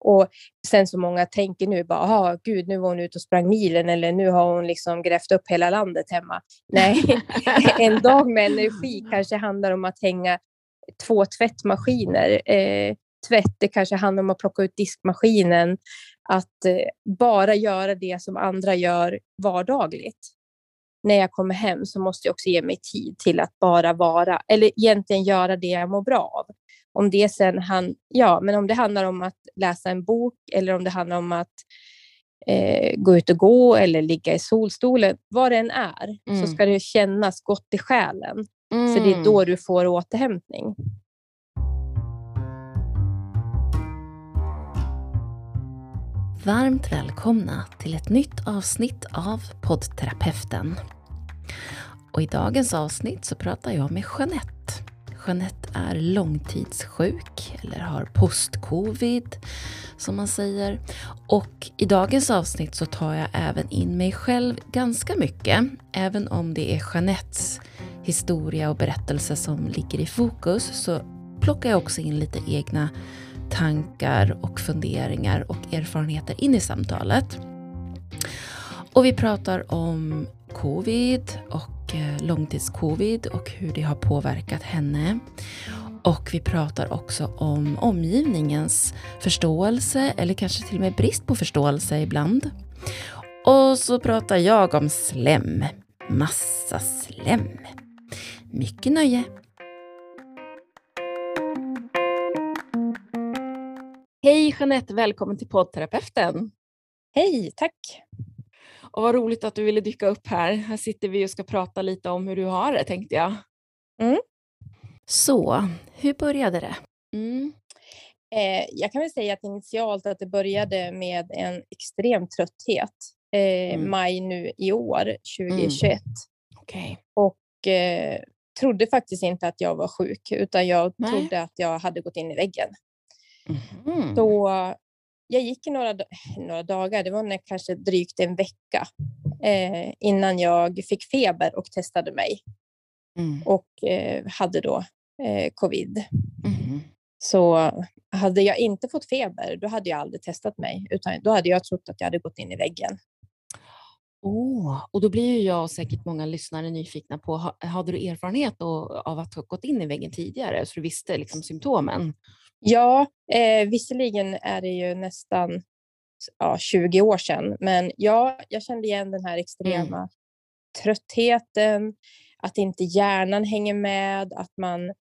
Och sen så många tänker nu bara, aha, gud, nu var hon ute och sprang milen eller nu har hon liksom grävt upp hela landet hemma. Nej, en dag med energi kanske handlar om att hänga två tvättmaskiner. Eh, tvätt, det kanske handlar om att plocka ut diskmaskinen. Att eh, bara göra det som andra gör vardagligt. När jag kommer hem så måste jag också ge mig tid till att bara vara, eller egentligen göra det jag mår bra av. Om det sen han, ja, men om det handlar om att läsa en bok eller om det handlar om att eh, gå ut och gå eller ligga i solstolen, vad det än är, mm. så ska det kännas gott i själen. Mm. För det är mm. då du får återhämtning. Varmt välkomna till ett nytt avsnitt av poddterapeuten. Och I dagens avsnitt så pratar jag med Jeanette Jeanette är långtidssjuk eller har post-covid som man säger. Och i dagens avsnitt så tar jag även in mig själv ganska mycket. Även om det är Jeanettes historia och berättelse som ligger i fokus så plockar jag också in lite egna tankar och funderingar och erfarenheter in i samtalet. Och vi pratar om covid och Eh, långtidscovid och hur det har påverkat henne. Och vi pratar också om omgivningens förståelse eller kanske till och med brist på förståelse ibland. Och så pratar jag om slem. Massa slem. Mycket nöje. Hej Jeanette, välkommen till poddterapeuten. Hej, tack. Och vad roligt att du ville dyka upp här. Här sitter vi och ska prata lite om hur du har det tänkte jag. Mm. Så, hur började det? Mm. Eh, jag kan väl säga att initialt att det började med en extrem trötthet. Eh, mm. Maj nu i år, 2021. Mm. Okay. Och eh, trodde faktiskt inte att jag var sjuk, utan jag Nej. trodde att jag hade gått in i väggen. Mm. Så jag gick i några, några dagar, det var när kanske drygt en vecka eh, innan jag fick feber och testade mig. Mm. Och eh, hade då eh, covid. Mm. Så hade jag inte fått feber, då hade jag aldrig testat mig, utan då hade jag trott att jag hade gått in i väggen. Oh, och då blir ju jag och säkert många lyssnare nyfikna på, hade du erfarenhet av att ha gått in i väggen tidigare, så du visste liksom symptomen? Ja, eh, visserligen är det ju nästan ja, 20 år sedan, men ja, jag kände igen den här extrema mm. tröttheten, att inte hjärnan hänger med, att man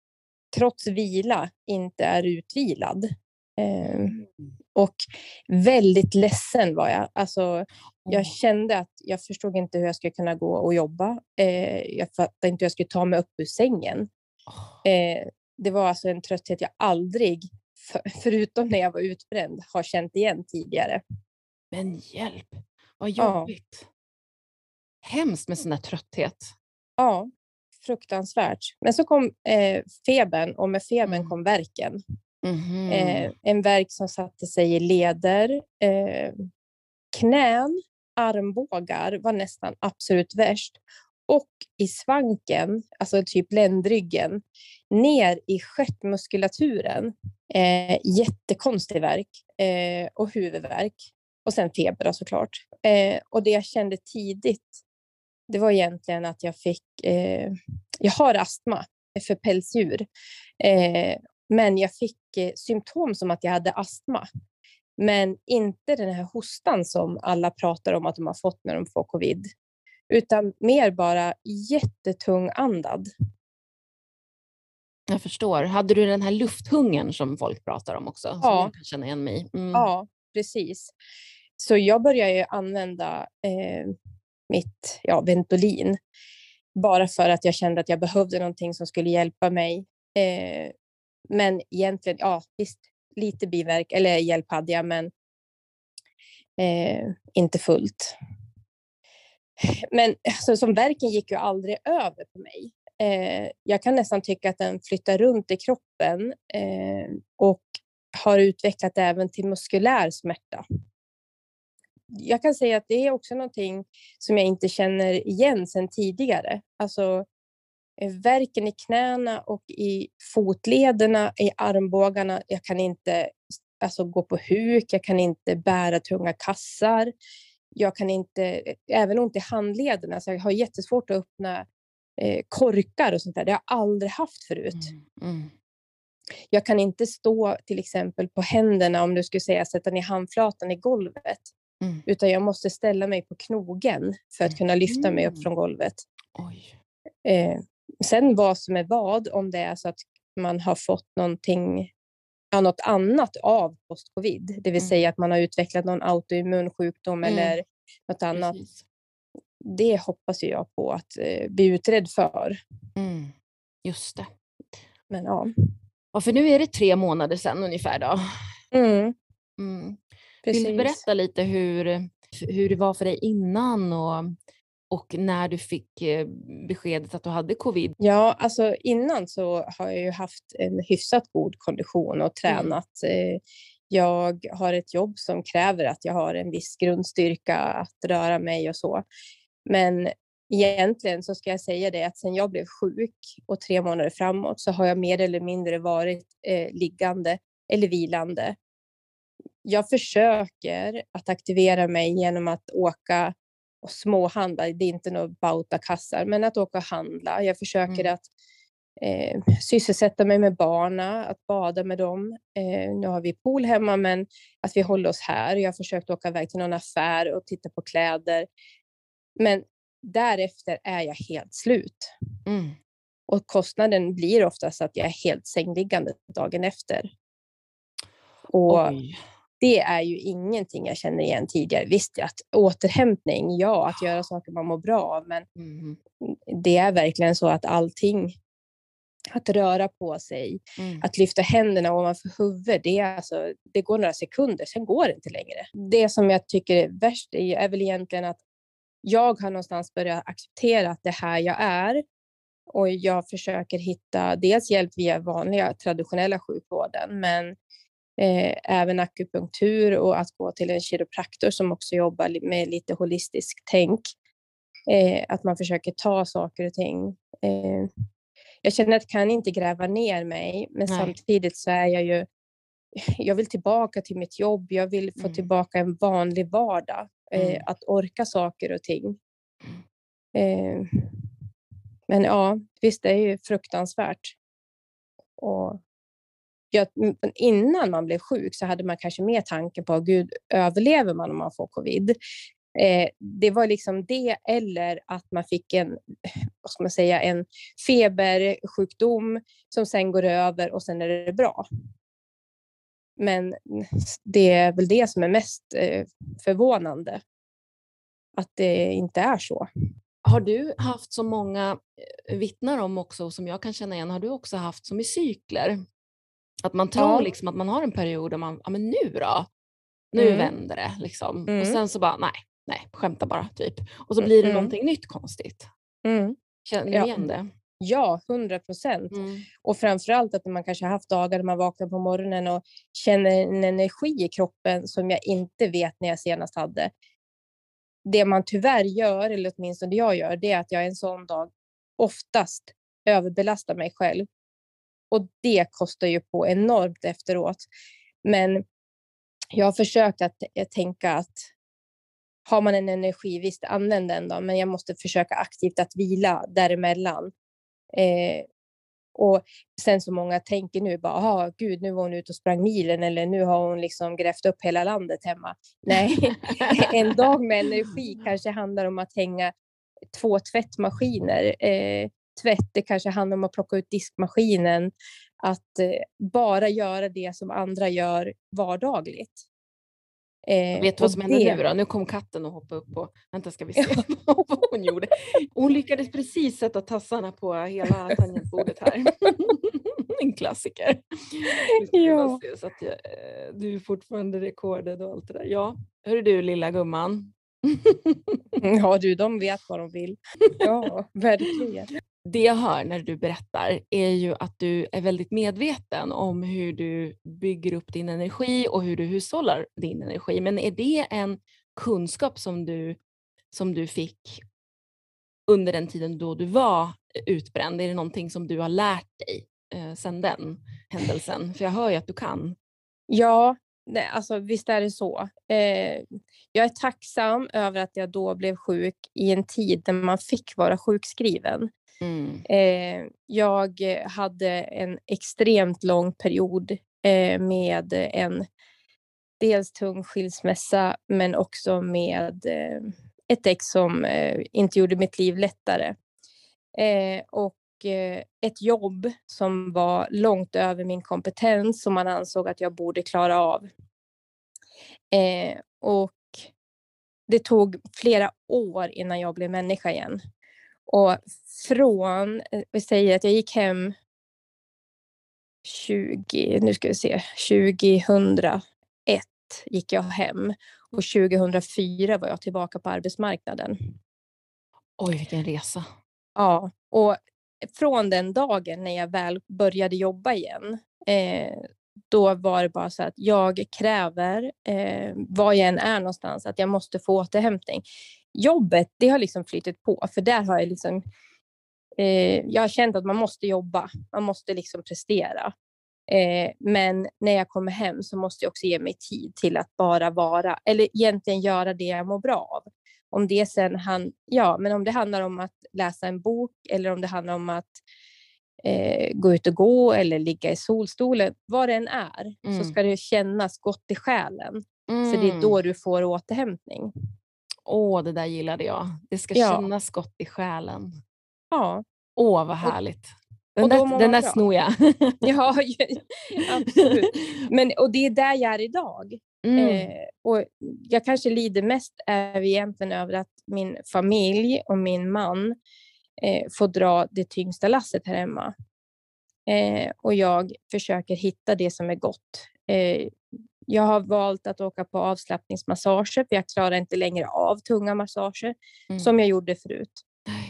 trots vila inte är utvilad. Eh, och väldigt ledsen var jag. Alltså, jag kände att jag förstod inte hur jag skulle kunna gå och jobba. Eh, jag fattade inte hur jag skulle ta mig upp ur sängen. Eh, det var alltså en trötthet jag aldrig, för, förutom när jag var utbränd, har känt igen tidigare. Men hjälp, vad jobbigt. Ja. Hemskt med sån här trötthet. Ja, fruktansvärt. Men så kom eh, febern och med febern mm. kom verken. Mm. Eh, en verk som satte sig i leder. Eh, knän, armbågar var nästan absolut värst och i svanken, alltså typ ländryggen, ner i stjärtmuskulaturen. Eh, jättekonstig verk eh, och huvudvärk. Och sen feber såklart. Eh, och det jag kände tidigt, det var egentligen att jag fick... Eh, jag har astma för pälsdjur. Eh, men jag fick eh, symptom som att jag hade astma. Men inte den här hostan som alla pratar om att de har fått när de får covid utan mer bara jättetung andad. Jag förstår. Hade du den här lufthungern som folk pratar om också? Ja. Som jag kan känna igen mig mm. Ja, precis. Så jag började ju använda eh, mitt ja, Ventolin bara för att jag kände att jag behövde någonting som skulle hjälpa mig. Eh, men egentligen, ja visst, lite biverk, eller hjälp hade jag, men eh, inte fullt. Men alltså, som verken gick ju aldrig över på mig. Eh, jag kan nästan tycka att den flyttar runt i kroppen eh, och har utvecklat även till muskulär smärta. Jag kan säga att det är också någonting som jag inte känner igen sedan tidigare. Alltså eh, verken i knäna och i fotlederna, i armbågarna. Jag kan inte alltså, gå på huk, jag kan inte bära tunga kassar. Jag kan inte, även ont i handlederna, så jag har jättesvårt att öppna eh, korkar och sånt där. Det har jag aldrig haft förut. Mm. Mm. Jag kan inte stå till exempel på händerna, om du skulle säga sätta ner handflatan i golvet. Mm. Utan jag måste ställa mig på knogen för att kunna lyfta mig upp mm. från golvet. Eh, sen vad som är vad, om det är så att man har fått någonting, ja, något annat av post-covid, det vill mm. säga att man har utvecklat någon autoimmun sjukdom mm. eller något annat. Precis. Det hoppas jag på att eh, bli utredd för. Mm. Just det. Men ja. Ja, för nu är det tre månader sedan ungefär då. Mm. Mm. Vill du berätta lite hur, hur det var för dig innan och, och när du fick eh, beskedet att du hade covid? Ja, alltså innan så har jag ju haft en hyfsat god kondition och mm. tränat. Mm. Jag har ett jobb som kräver att jag har en viss grundstyrka att röra mig och så. Men egentligen så ska jag säga det att sen jag blev sjuk och tre månader framåt så har jag mer eller mindre varit eh, liggande eller vilande. Jag försöker att aktivera mig genom att åka och småhandla. Det är inte några bautakassar, men att åka och handla. Jag försöker mm. att eh, sysselsätta mig med barna, att bada med dem. Eh, nu har vi pool hemma, men att vi håller oss här. Jag har försökt åka iväg till någon affär och titta på kläder. Men därefter är jag helt slut. Mm. Och kostnaden blir oftast att jag är helt sängliggande dagen efter. Och Oj. Det är ju ingenting jag känner igen tidigare. Visst, att återhämtning, ja, att göra saker man mår bra av, men mm. det är verkligen så att allting att röra på sig, mm. att lyfta händerna ovanför huvudet, det, är alltså, det går några sekunder, sen går det inte längre. Det som jag tycker är värst är, är väl egentligen att jag har någonstans börjat acceptera att det här jag är och jag försöker hitta dels hjälp via vanliga traditionella sjukvården, men eh, även akupunktur och att gå till en kiropraktor som också jobbar med lite holistiskt tänk. Eh, att man försöker ta saker och ting. Eh, jag känner att jag kan inte gräva ner mig, men Nej. samtidigt så är jag ju jag vill tillbaka till mitt jobb, jag vill få mm. tillbaka en vanlig vardag. Eh, mm. att orka saker och ting. Eh, men ja, visst, det är ju fruktansvärt. Och jag, innan man blev sjuk så hade man kanske mer tanke på, gud, överlever man om man får covid? Eh, det var liksom det, eller att man fick en, vad ska man säga, en febersjukdom som sen går över och sen är det bra. Men det är väl det som är mest eh, förvånande, att det inte är så. Har du haft så många eh, vittnar om också, som jag kan känna igen, har du också haft som i cykler? Att man tror ja. liksom att man har en period där man, ja men nu då? Nu mm. vänder det liksom. Mm. Och sen så bara, nej, nej, skämta bara typ. Och så blir det mm. någonting nytt konstigt. Mm. Känner du ja. igen det? Ja, hundra procent. Mm. Och framförallt att man kanske har haft dagar där man vaknar på morgonen och känner en energi i kroppen som jag inte vet när jag senast hade. Det man tyvärr gör, eller åtminstone jag gör, det är att jag en sån dag oftast överbelastar mig själv. Och det kostar ju på enormt efteråt. Men jag har försökt att eh, tänka att har man en energi, visst använd den då, men jag måste försöka aktivt att vila däremellan Eh, och sen så många tänker nu bara, aha, gud, nu var hon ute och sprang milen eller nu har hon liksom grävt upp hela landet hemma. Nej, en dag med energi kanske handlar om att hänga två tvättmaskiner. Eh, tvätt, det kanske handlar om att plocka ut diskmaskinen. Att eh, bara göra det som andra gör vardagligt. Eh, Vet du vad som hände det... nu då? Nu kom katten och hoppade upp och, vänta ska vi se vad hon gjorde. Hon lyckades precis sätta tassarna på hela tangentbordet här. en klassiker. Ja. Så att jag, eh, du är fortfarande rekordad och allt det där. Ja, hör du lilla gumman. ja du, de vet vad de vill. Ja, verkligen det jag hör när du berättar är ju att du är väldigt medveten om hur du bygger upp din energi och hur du hushållar din energi. Men är det en kunskap som du, som du fick under den tiden då du var utbränd? Är det någonting som du har lärt dig eh, sedan den händelsen? För jag hör ju att du kan. Ja, nej, alltså, visst är det så. Eh, jag är tacksam över att jag då blev sjuk i en tid när man fick vara sjukskriven. Mm. Eh, jag hade en extremt lång period eh, med en dels tung skilsmässa men också med eh, ett ex som eh, inte gjorde mitt liv lättare. Eh, och ett jobb som var långt över min kompetens som man ansåg att jag borde klara av. och det tog flera år innan jag blev människa igen. Och från, vi säger att jag gick hem 20, nu ska vi se, 2001 gick jag hem och 2004 var jag tillbaka på arbetsmarknaden. Oj, vilken resa. Ja, och från den dagen när jag väl började jobba igen, eh, då var det bara så att jag kräver, eh, var jag än är någonstans, att jag måste få återhämtning. Jobbet, det har liksom flyttat på, för där har jag liksom eh, jag har känt att man måste jobba, man måste liksom prestera. Eh, men när jag kommer hem så måste jag också ge mig tid till att bara vara, eller egentligen göra det jag mår bra av. Om det sen han, ja, men om det handlar om att läsa en bok eller om det handlar om att eh, gå ut och gå eller ligga i solstolen, vad det än är, mm. så ska det kännas gott i själen. Mm. För det är då mm. du får återhämtning. Åh, det där gillade jag. Det ska ja. kännas gott i själen. Ja. Åh, vad härligt. Den där, den där snor jag. ja, absolut. Men, och det är där jag är idag. Mm. Eh, och jag kanske lider mest är egentligen över att min familj och min man eh, får dra det tyngsta lasset här hemma. Eh, och jag försöker hitta det som är gott. Eh, jag har valt att åka på avslappningsmassager för jag klarar inte längre av tunga massager mm. som jag gjorde förut.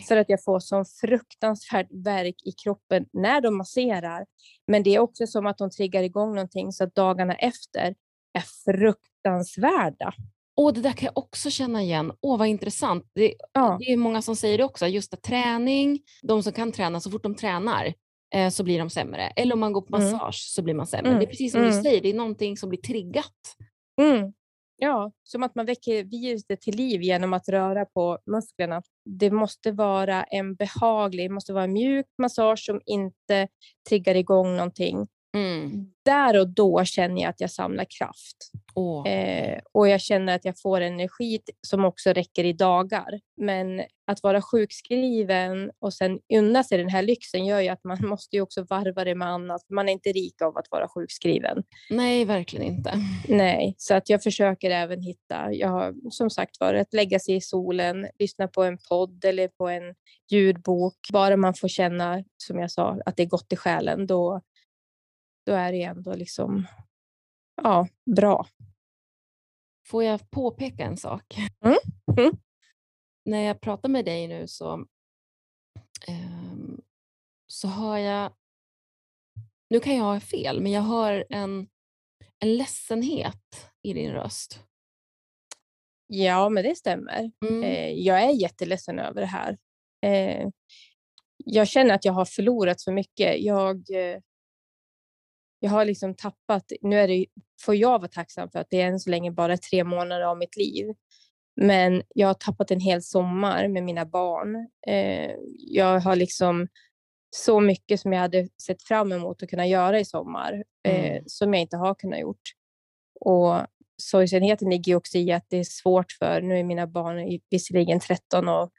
För att jag får sån fruktansvärd verk i kroppen när de masserar. Men det är också som att de triggar igång någonting så att dagarna efter är fruktansvärda. Åh, det där kan jag också känna igen. Åh, vad intressant. Det, ja. det är många som säger det också, just att träning, de som kan träna, så fort de tränar eh, så blir de sämre. Eller om man går på mm. massage mm. så blir man sämre. Mm. Det är precis som mm. du säger, det är någonting som blir triggat. Mm. Ja, som att man väcker viruset till liv genom att röra på musklerna. Det måste vara en behaglig, det måste vara en mjuk massage som inte triggar igång någonting. Mm. Där och då känner jag att jag samlar kraft. Oh. Eh, och jag känner att jag får energi som också räcker i dagar. Men att vara sjukskriven och sen unna sig den här lyxen gör ju att man måste ju också varva det med annat. Man är inte rik av att vara sjukskriven. Nej, verkligen inte. Nej, så att jag försöker även hitta, jag har som sagt varit att lägga sig i solen, lyssna på en podd eller på en ljudbok. Bara man får känna, som jag sa, att det är gott i själen, då, då är det ändå liksom, ja, bra. Får jag påpeka en sak? Mm. Mm. När jag pratar med dig nu så, um, så hör jag, nu kan jag ha fel, men jag hör en, en ledsenhet i din röst. Ja, men det stämmer. Mm. Eh, jag är jätteledsen över det här. Eh, jag känner att jag har förlorat för mycket. Jag, eh, jag har liksom tappat, nu är det, får jag vara tacksam för att det är än så länge bara tre månader av mitt liv. Men jag har tappat en hel sommar med mina barn. Eh, jag har liksom så mycket som jag hade sett fram emot att kunna göra i sommar eh, mm. som jag inte har kunnat gjort. Och sorgsenheten ligger också i att det är svårt för, nu är mina barn visserligen 13 och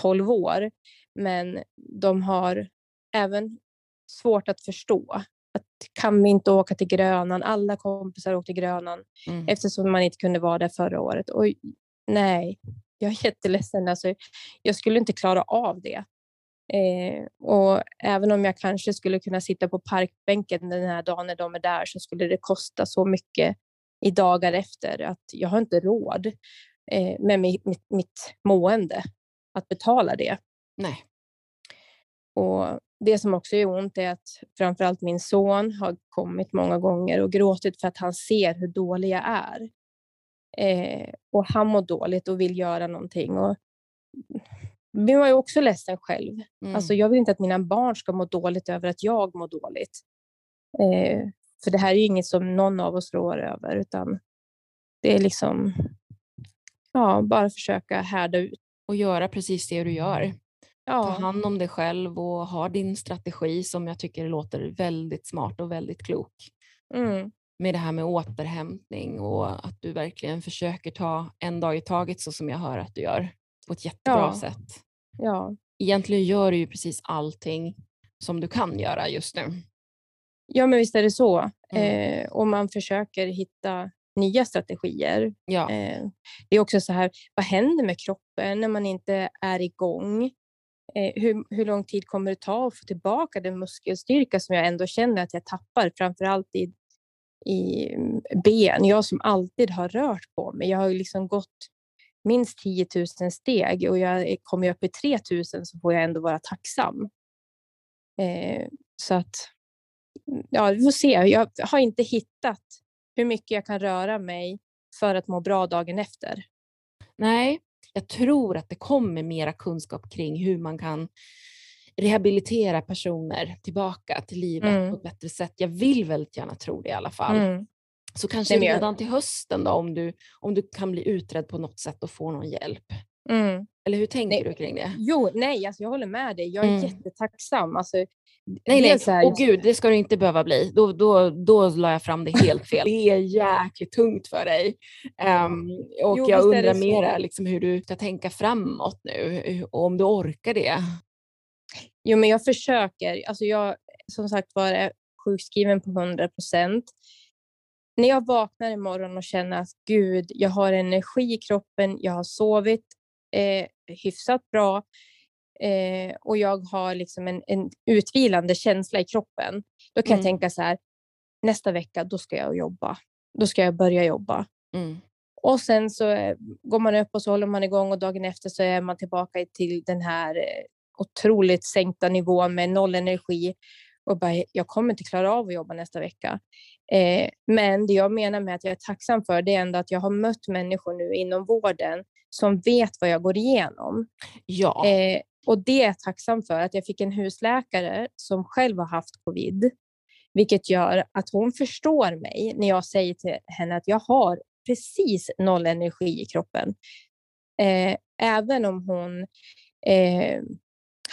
12 år, men de har även svårt att förstå att kan vi inte åka till Grönan? Alla kompisar åkte till Grönan mm. eftersom man inte kunde vara där förra året. Och nej, jag är jätteledsen. Alltså, jag skulle inte klara av det. Eh, och även om jag kanske skulle kunna sitta på parkbänken den här dagen när de är där så skulle det kosta så mycket i dagar efter att jag har inte råd eh, med mitt, mitt, mitt mående att betala det. Nej. Och det som också gör ont är att framförallt min son har kommit många gånger och gråtit för att han ser hur dålig jag är. Eh, och han mår dåligt och vill göra någonting. Och men jag är också ledsen själv. Mm. Alltså, jag vill inte att mina barn ska må dåligt över att jag mår dåligt. Eh, För det här är ju inget som någon av oss rår över, utan det är liksom ja, bara försöka härda ut. Och göra precis det du gör. Ja. Ta hand om dig själv och ha din strategi som jag tycker låter väldigt smart och väldigt klok. Mm. Med det här med återhämtning och att du verkligen försöker ta en dag i taget så som jag hör att du gör på ett jättebra ja. sätt. Ja. Egentligen gör du ju precis allting som du kan göra just nu. Ja, men visst är det så. Mm. Eh, och man försöker hitta nya strategier. Ja. Eh, det är också så här, vad händer med kroppen när man inte är igång? Eh, hur, hur lång tid kommer det ta att få tillbaka den muskelstyrka som jag ändå känner att jag tappar, framför allt i, i mm, ben. Jag som alltid har rört på mig. Jag har liksom gått minst 10 000 steg och jag eh, kommer upp i 3 000 så får jag ändå vara tacksam. Eh, så att, mm, ja, vi får se. Jag har inte hittat hur mycket jag kan röra mig för att må bra dagen efter. Nej, jag tror att det kommer mera kunskap kring hur man kan rehabilitera personer tillbaka till livet mm. på ett bättre sätt. Jag vill väldigt gärna tro det i alla fall. Mm. Så kanske redan till hösten då, om du, om du kan bli utredd på något sätt och få någon hjälp. Mm. Eller hur tänker nej, du kring det? Jo, nej, alltså jag håller med dig. Jag är mm. jättetacksam. Alltså, nej, nej. Här, Åh gud, det ska du inte behöva bli. Då, då, då la jag fram det helt fel. det är jäkligt tungt för dig. Um, och jo, jag undrar mera liksom, hur du ska tänka framåt nu, och om du orkar det. Jo, men jag försöker. Alltså jag som sagt var är sjukskriven på 100 procent när jag vaknar imorgon och känner att gud, jag har energi i kroppen, jag har sovit eh, hyfsat bra eh, och jag har liksom en, en utvilande känsla i kroppen, då kan mm. jag tänka så här, nästa vecka, då ska jag jobba. Då ska jag börja jobba. Mm. Och sen så eh, går man upp och så håller man igång och dagen efter så är man tillbaka till den här eh, otroligt sänkta nivån med noll energi och bara, jag kommer inte klara av att jobba nästa vecka. Eh, men det jag menar med att jag är tacksam för det är ändå att jag har mött människor nu inom vården som vet vad jag går igenom. Ja. Eh, och det är jag tacksam för, att jag fick en husläkare som själv har haft covid, vilket gör att hon förstår mig när jag säger till henne att jag har precis noll energi i kroppen. Eh, även om hon eh,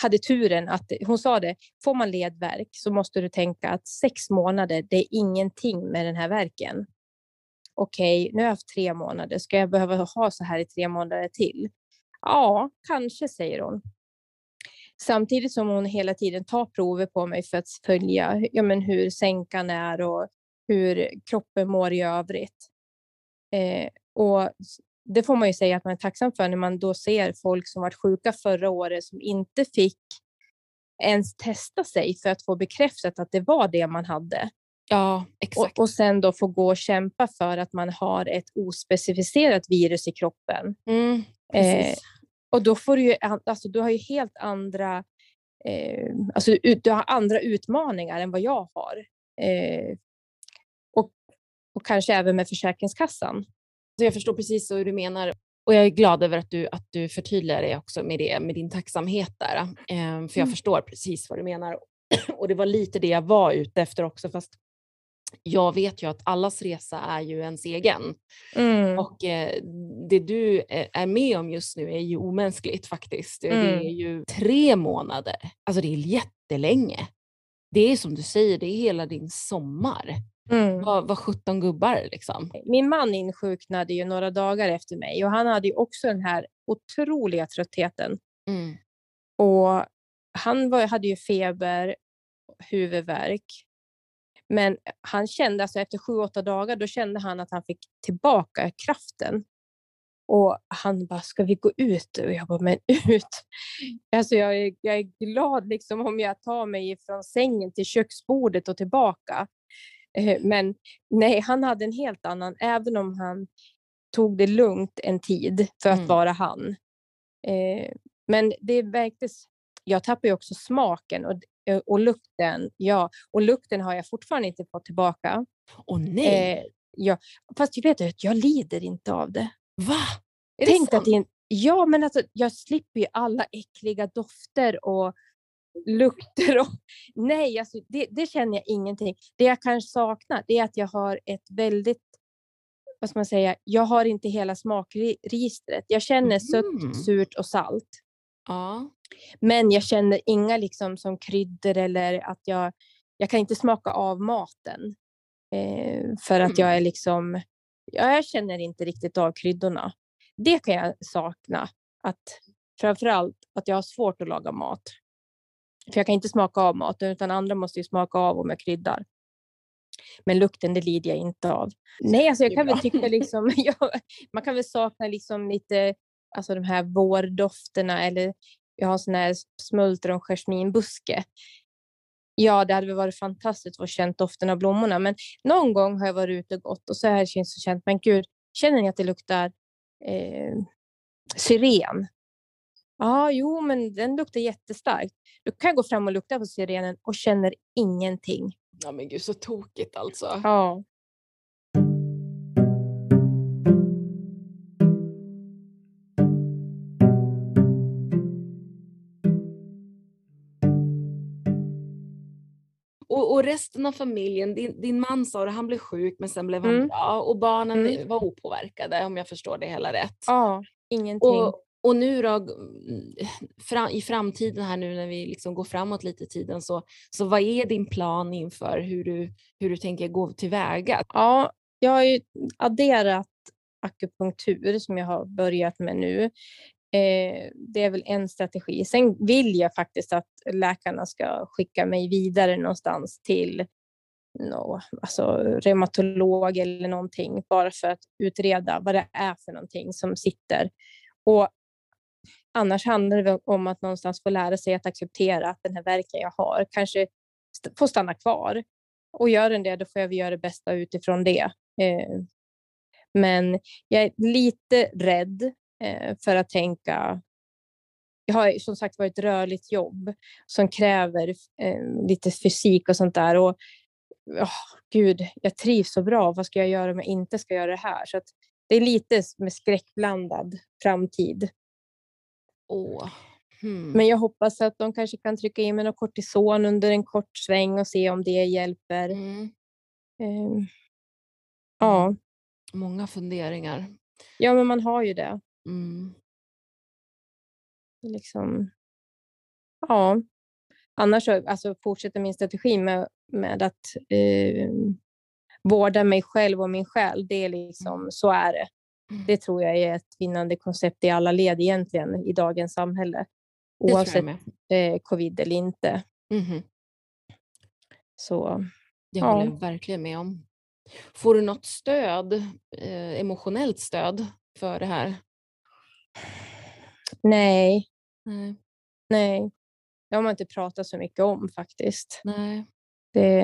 hade turen att hon sa det, får man ledverk så måste du tänka att sex månader, det är ingenting med den här verken. Okej, okay, nu har jag haft tre månader, ska jag behöva ha så här i tre månader till? Ja, kanske, säger hon. Samtidigt som hon hela tiden tar prover på mig för att följa ja, men hur sänkan är och hur kroppen mår i övrigt. Eh, och det får man ju säga att man är tacksam för när man då ser folk som varit sjuka förra året som inte fick ens testa sig för att få bekräftat att det var det man hade. Ja, exakt. Och, och sen då få gå och kämpa för att man har ett ospecificerat virus i kroppen. Mm, eh, och då får du ju, alltså du har ju helt andra, eh, alltså du har andra utmaningar än vad jag har. Eh, och, och kanske även med Försäkringskassan. Så jag förstår precis hur du menar och jag är glad över att du, att du förtydligar det också med, det, med din tacksamhet där. Eh, för jag mm. förstår precis vad du menar. och det var lite det jag var ute efter också, fast jag vet ju att allas resa är ju ens egen. Mm. Och eh, det du är med om just nu är ju omänskligt faktiskt. Mm. Det är ju tre månader. Alltså det är jättelänge. Det är som du säger, det är hela din sommar. Mm. Var, var 17 gubbar liksom. Min man insjuknade ju några dagar efter mig och han hade ju också den här otroliga tröttheten. Mm. Och han var, hade ju feber, huvudvärk. Men han kände, alltså efter sju, åtta dagar, då kände han att han fick tillbaka kraften. Och han bara, ska vi gå ut? Och jag bara, men ut? Alltså jag, är, jag är glad liksom om jag tar mig från sängen till köksbordet och tillbaka. Eh, men nej, han hade en helt annan, även om han tog det lugnt en tid för att mm. vara han. Eh, men det märktes, jag tappade också smaken och, eh, och lukten. Ja, och lukten har jag fortfarande inte fått tillbaka. Åh nej! ja, fast jag vet att jag lider inte av det. Va? Är Tänk det att det, ja, men alltså, jag slipper ju alla äckliga dofter och lukter och... Nej, alltså, det, det, känner jag ingenting. Det jag kanske saknar är att jag har ett väldigt... Vad ska man säga? Jag har inte hela smakregistret. Jag känner mm. sött, surt och salt. Ja. Men jag känner inga liksom som kryddor eller att jag... Jag kan inte smaka av maten. Eh, för att jag är liksom... Jag känner inte riktigt av kryddorna. Det kan jag sakna. Att framförallt att jag har svårt att laga mat. För jag kan inte smaka av maten, utan andra måste ju smaka av om jag kryddar. Men lukten, det lider jag inte av. Nej, alltså jag kan väl tycka liksom, ja, man kan väl sakna liksom lite, alltså de här vårdofterna eller jag har sån här smultron jasminbuske. Ja, det hade väl varit fantastiskt att få känt doften av blommorna, men någon gång har jag varit ute och gått och så här känns det känt, men gud, känner ni att det luktar eh, syren? Ja, jo, men den luktar jättestarkt. Då kan jag gå fram och lukta på syrenen och känner ingenting. Ja, men gud, så tokigt alltså. Ja. Resten av familjen, din, din man sa det, han blev sjuk men sen blev han mm. bra och barnen mm. var opåverkade om jag förstår det hela rätt. Ja, ingenting. Och, och nu då, fram, i framtiden här nu när vi liksom går framåt lite i tiden, så, så vad är din plan inför hur du, hur du tänker gå tillväga? Ja, jag har ju adderat akupunktur som jag har börjat med nu. Eh, det är väl en strategi. Sen vill jag faktiskt att läkarna ska skicka mig vidare någonstans till no, alltså reumatolog eller någonting bara för att utreda vad det är för någonting som sitter. Och Annars handlar det om att någonstans få lära sig att acceptera att den här verken jag har kanske får stanna kvar. Och gör den det, då får jag göra det bästa utifrån det. Eh, men jag är lite rädd för att tänka jag har som sagt varit ett rörligt jobb som kräver eh, lite fysik och sånt där. Och, oh, gud, jag trivs så bra. Vad ska jag göra om jag inte ska göra det här? Så det är lite med skräckblandad framtid. Åh. Hmm. Men jag hoppas att de kanske kan trycka in med något kortison under en kort sväng och se om det hjälper. Mm. Uh, ja. Många funderingar. Ja, men man har ju det. Mm. Liksom. Ja. Annars så, alltså, fortsätter min strategi med, med att eh, vårda mig själv och min själ. Det är liksom, mm. så är det. Mm. Det tror jag är ett vinnande koncept i alla led egentligen i dagens samhälle. Oavsett eh, covid eller inte. Mm. Så, det håller ja. jag verkligen med om. Får du något stöd, eh, emotionellt stöd för det här? Nej. Nej. Nej. Det har man inte pratat så mycket om faktiskt. Nej. Det,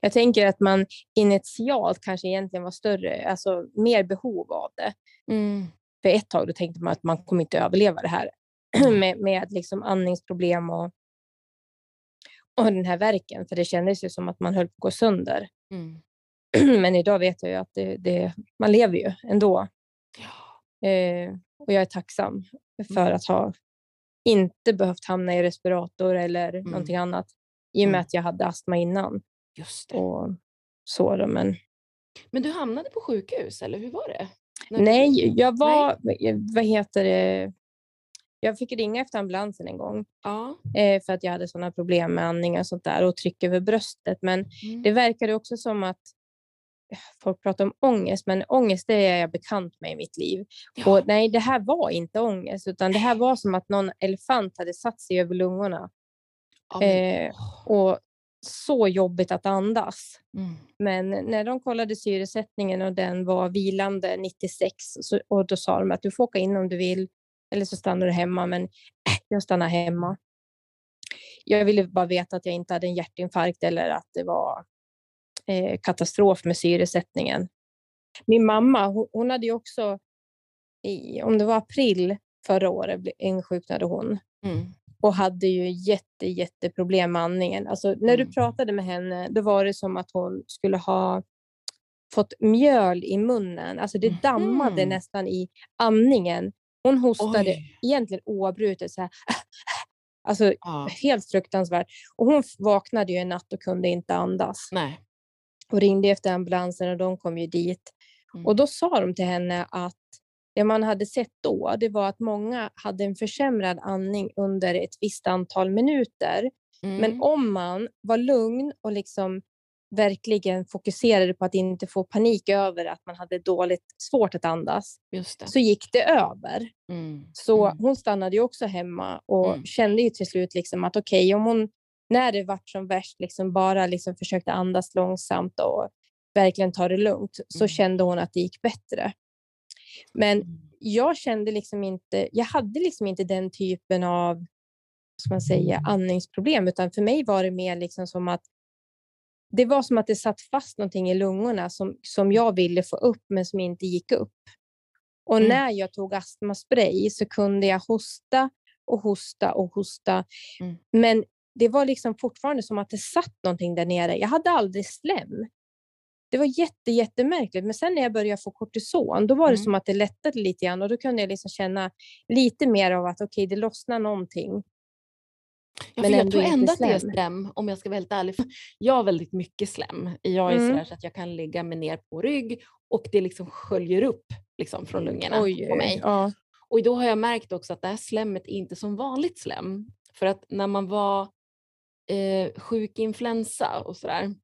jag tänker att man initialt kanske egentligen var större, alltså mer behov av det. Mm. För ett tag då tänkte man att man kommer inte överleva det här med, med liksom andningsproblem och, och den här verken. För det kändes ju som att man höll på att gå sönder. Mm. Men idag vet jag ju att det, det, man lever ju ändå. Eh, och jag är tacksam för mm. att ha inte behövt hamna i respirator eller mm. någonting annat i och med mm. att jag hade astma innan. Just det. Och så då, men... men du hamnade på sjukhus, eller hur var det? Nej, jag var, Nej. vad heter det, jag fick ringa efter ambulansen en gång ja. eh, för att jag hade sådana problem med andning och sånt där och tryck över bröstet. Men mm. det verkade också som att folk pratar om ångest, men ångest det är jag bekant med i mitt liv. Ja. Och nej, det här var inte ångest, utan det här var som att någon elefant hade satt sig över lungorna. Ja, eh, och så jobbigt att andas. Mm. Men när de kollade syresättningen och den var vilande 96 så, och då sa de att du får åka in om du vill eller så stannar du hemma. Men äh, jag stannar hemma. Jag ville bara veta att jag inte hade en hjärtinfarkt eller att det var eh, katastrof med syresättningen. Min mamma, hon, hade ju också, i, om det var april förra året, insjuknade hon. Mm och hade ju jätte, jätteproblem med andningen. Alltså, när du mm. pratade med henne, då var det som att hon skulle ha fått mjöl i munnen. Alltså det dammade mm. nästan i andningen. Hon hostade Oj. egentligen oavbrutet så här. Alltså ja. helt fruktansvärt. Och hon vaknade ju en natt och kunde inte andas. Nej. Och ringde efter ambulansen och de kom ju dit. Mm. Och då sa de till henne att det man hade sett då, det var att många hade en försämrad andning under ett visst antal minuter. Mm. Men om man var lugn och liksom verkligen fokuserade på att inte få panik över att man hade dåligt svårt att andas, så gick det över. Mm. Så mm. hon stannade ju också hemma och mm. kände ju till slut liksom att okej, okay, om hon när det vart som värst liksom bara liksom försökte andas långsamt och verkligen ta det lugnt, så mm. kände hon att det gick bättre. Men mm. jag kände liksom inte, jag hade liksom inte den typen av man säga, andningsproblem, utan för mig var det mer liksom som att det var som att det satt fast någonting i lungorna som, som jag ville få upp, men som inte gick upp. Och mm. när jag tog astmaspray så kunde jag hosta och hosta och hosta. Mm. Men det var liksom fortfarande som att det satt någonting där nere. Jag hade aldrig slem. Det var jätte, jättemärkligt. Men sen när jag började få kortison, då var det mm. som att det lättade lite grann och då kunde jag liksom känna lite mer av att okej, okay, det lossnar någonting. Ja, men jag tror ändå att det är slem om jag ska vara helt ärlig. Jag har väldigt mycket slem. Jag är mm. sådär så att jag kan ligga mig ner på rygg och det liksom sköljer upp liksom från lungorna Oj, på mig. Ja. Och då har jag märkt också att det här slemmet är inte som vanligt slem. För att när man var eh, sjuk influensa och sådär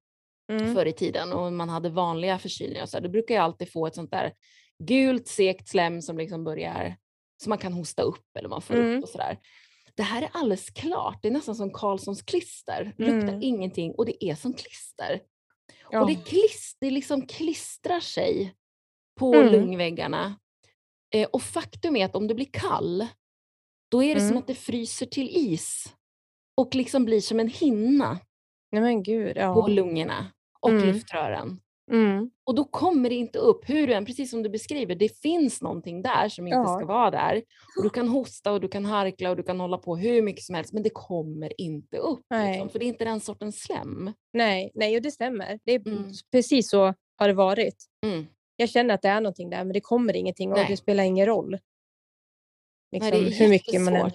mm. förr i tiden och man hade vanliga förkylningar så här, då brukar jag alltid få ett sånt där gult segt slem som liksom börjar, som man kan hosta upp eller man får mm. upp och sådär. Det här är alldeles klart, det är nästan som Karlssons klister, mm. luktar ingenting och det är som klister. Ja. Och det, klist, det liksom klistrar sig på mm. lungväggarna. Eh, och faktum är att om det blir kall, då är det som mm. att det fryser till is och liksom blir som en hinna Nej, Gud, ja. på lungorna och mm. luftrören. Mm. Och då kommer det inte upp, hur du än, precis som du beskriver, det finns någonting där som inte ja. ska vara där. Och du kan hosta och du kan harkla och du kan hålla på hur mycket som helst, men det kommer inte upp. Liksom, för det är inte den sortens slem. Nej, nej och det stämmer. Det är mm. Precis så har det varit. Mm. Jag känner att det är någonting där, men det kommer ingenting och nej. det spelar ingen roll. Liksom, nej, hur mycket man än...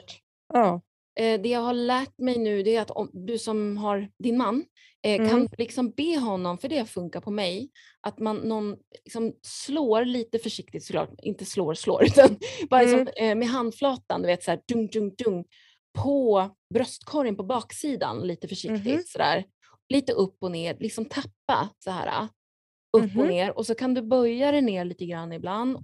Ja. Eh, det jag har lärt mig nu det är att om, du som har din man eh, mm. kan liksom be honom, för det funkar på mig, att man någon liksom slår lite försiktigt såklart, inte slår slår, utan bara mm. liksom, med handflatan, du vet så här dung dung dung på bröstkorgen på baksidan lite försiktigt mm. sådär. Lite upp och ner, liksom tappa så här. Upp och mm-hmm. ner och så kan du böja dig ner lite grann ibland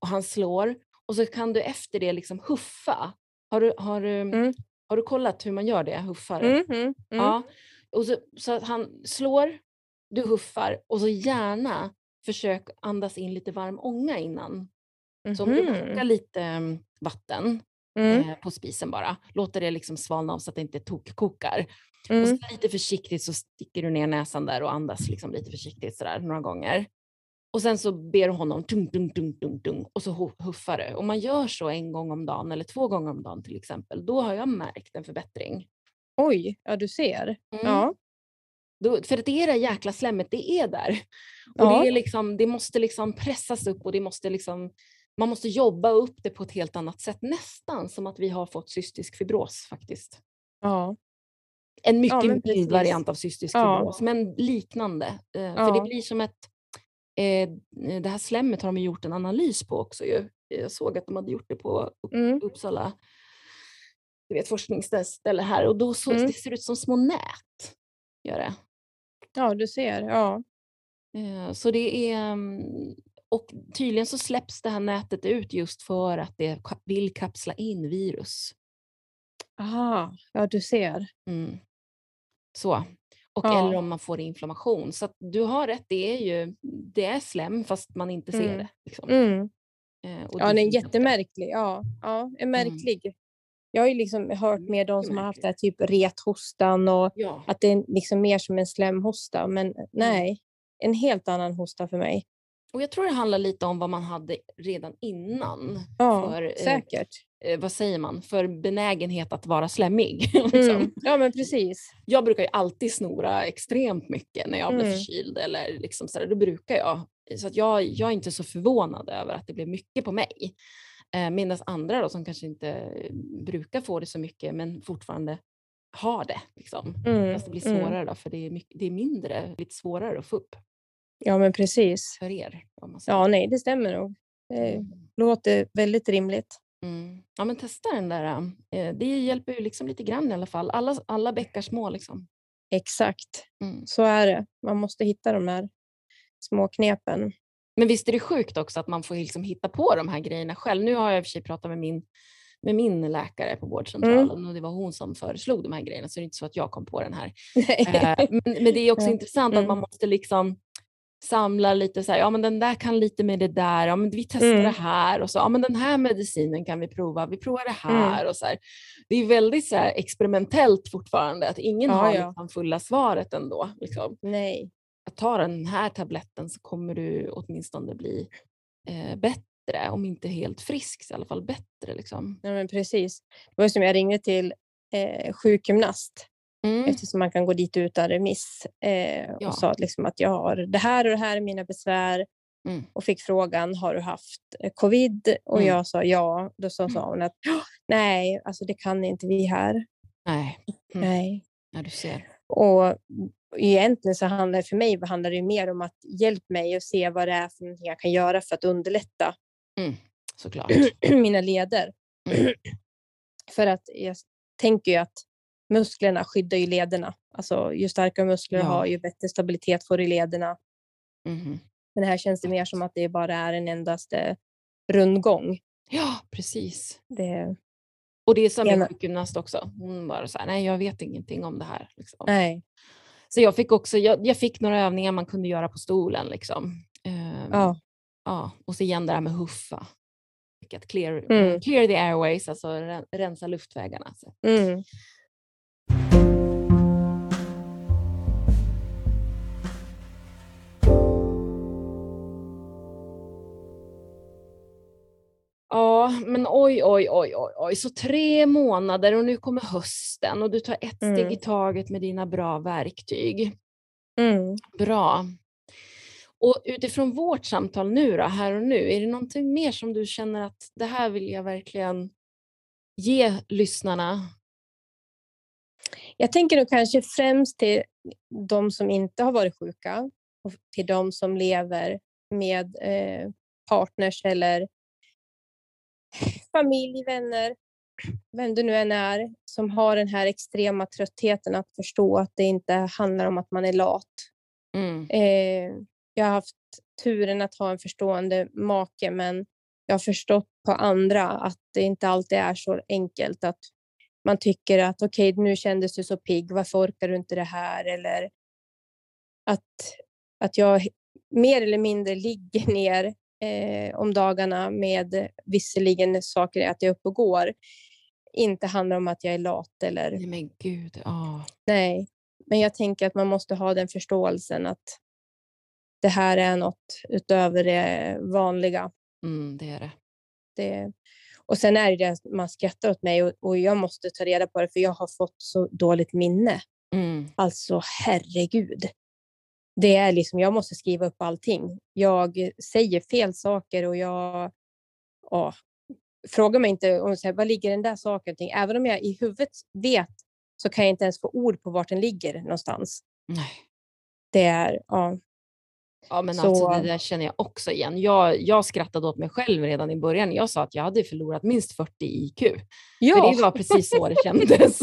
och han slår och så kan du efter det liksom huffa. Har du, har du, mm. Har du kollat hur man gör det, huffar? Mm, mm. Ja. Och så, så att han slår, du huffar och så gärna försök andas in lite varm ånga innan. Så om du kokar mhm. lite mm, vatten mm. eh, på spisen bara, låter det liksom svalna av så att det inte tokkokar. Mm. Och så lite försiktigt så sticker du ner näsan där och andas liksom lite försiktigt sådär några gånger. Och sen så ber honom tung, tung, tung, tung, tung, och så huffar det. Om man gör så en gång om dagen eller två gånger om dagen till exempel, då har jag märkt en förbättring. Oj, ja du ser. Mm. Ja. Då, för det är det jäkla slemmet, det är där. Och ja. det, är liksom, det måste liksom pressas upp och det måste liksom, man måste jobba upp det på ett helt annat sätt. Nästan som att vi har fått cystisk fibros faktiskt. Ja. En mycket ja, mild variant av cystisk fibros, men liknande. Eh, för det blir som ett Eh, det här slemmet har de gjort en analys på också. Ju. Jag såg att de hade gjort det på mm. Uppsala du vet, forskningsställe här och då så, mm. det ser ut som små nät. Gör det. Ja, du ser. Ja. Eh, så det är, mm, och tydligen så släpps det här nätet ut just för att det vill kapsla in virus. Aha, ja du ser. Mm. Så, och ja. eller om man får inflammation. Så du har rätt, det är ju det är slem fast man inte ser mm. det. Liksom. Mm. Eh, ja, den är jättemärklig. Ja, ja, är mm. märklig. Mm. Jag har ju liksom hört med de som har haft det här typ rethostan och ja. att det är liksom mer som en slemhosta. Men mm. nej, en helt annan hosta för mig. Och Jag tror det handlar lite om vad man hade redan innan. Ja, för, eh, säkert. Eh, vad säger man? För benägenhet att vara slemmig. liksom. mm. Ja men precis. Jag brukar ju alltid snora extremt mycket när jag blir mm. förkyld. Eller liksom så där, då brukar jag. Så att jag, jag är inte så förvånad över att det blev mycket på mig. Eh, Medan andra då, som kanske inte brukar få det så mycket men fortfarande har det. Liksom. Mm. Fast det blir mm. svårare då, för det är, mycket, det är mindre, lite svårare att få upp. Ja, men precis. För er. Ja, nej, det stämmer nog. Det mm. låter väldigt rimligt. Mm. Ja, men testa den där. Eh, det hjälper ju liksom lite grann i alla fall. Alla, alla bäckar små. Liksom. Exakt, mm. så är det. Man måste hitta de här små knepen. Men visst är det sjukt också att man får liksom hitta på de här grejerna själv. Nu har jag i och för sig pratat med min, med min läkare på vårdcentralen mm. och det var hon som föreslog de här grejerna så det är inte så att jag kom på den här. Eh, men, men, det är också intressant mm. att man måste liksom samla lite så här, ja men den där kan lite med det där, ja men vi testar mm. det här och så, ja men den här medicinen kan vi prova, vi provar det mm. här mm. och så här. Det är väldigt så här, experimentellt fortfarande, att ingen ja, har ja. Liksom fulla svaret ändå. Liksom. Nej. Att ta den här tabletten så kommer du åtminstone bli eh, bättre, om inte helt frisk så i alla fall bättre. Liksom. Ja men precis. Det var som jag ringde till eh, sjukgymnast Mm. Eftersom man kan gå dit utan remiss eh, ja. och sa liksom att jag har det här och det här är mina besvär. Mm. Och fick frågan, har du haft eh, covid? Och mm. jag sa ja. Då sa, sa mm. hon att nej, alltså det kan inte vi här. Nej. Mm. Nej. Ja, du ser. Och egentligen så handlar det för mig handlar det mer om att hjälpa mig att se vad det är för någonting jag kan göra för att underlätta mm. Såklart. mina leder. För att jag tänker ju att musklerna skyddar ju lederna. Alltså, ju starkare muskler ja. har, ju bättre stabilitet får du i lederna. Mm. Men här känns det mer som att det bara är en endaste rundgång. Ja, precis. Det... Och det är som min sjukgymnast också. Hon bara så här, nej jag vet ingenting om det här. Liksom. Nej. Så jag fick också, jag, jag, fick några övningar man kunde göra på stolen. Liksom. Um, ja. ja. Och så igen det här med huffa. Clear, mm. clear the airways, alltså rensa luftvägarna. Så. Mm. Ja, men oj, oj, oj, oj, oj, så tre månader och nu kommer hösten och du tar ett mm. steg i taget med dina bra verktyg. Mm. Bra. Och utifrån vårt samtal nu då, här och nu, är det någonting mer som du känner att det här vill jag verkligen ge lyssnarna? Jag tänker nog kanske främst till de som inte har varit sjuka och till de som lever med eh, partners eller familj, vänner, vem du nu än är, som har den här extrema tröttheten att förstå att det inte handlar om att man är lat. Mm. Eh, jag har haft turen att ha en förstående make, men jag har förstått på andra att det inte alltid är så enkelt att man tycker att okej, okay, nu kändes du så pigg, varför orkar du inte det här? Eller att, att jag mer eller mindre ligger ner eh, om dagarna med visserligen saker att jag är uppe och går, inte handlar om att jag är lat eller... Nej, men gud. Oh. Nej, men jag tänker att man måste ha den förståelsen att det här är något utöver det vanliga. Mm, det är det. det. Och sen är det att man skrattar åt mig och, och, jag måste ta reda på det för jag har fått så dåligt minne. Mm. Alltså herregud det är liksom, jag måste skriva upp allting. Jag säger fel saker och jag ja, frågar mig inte om så här, var ligger den där saken. Även om jag i huvudet vet så kan jag inte ens få ord på vart den ligger någonstans. Nej. Det är, ja. Ja, men så... alltså, det där känner jag också igen. Jag, jag skrattade åt mig själv redan i början. Jag sa att jag hade förlorat minst 40 IQ. Ja. För det var precis så det kändes.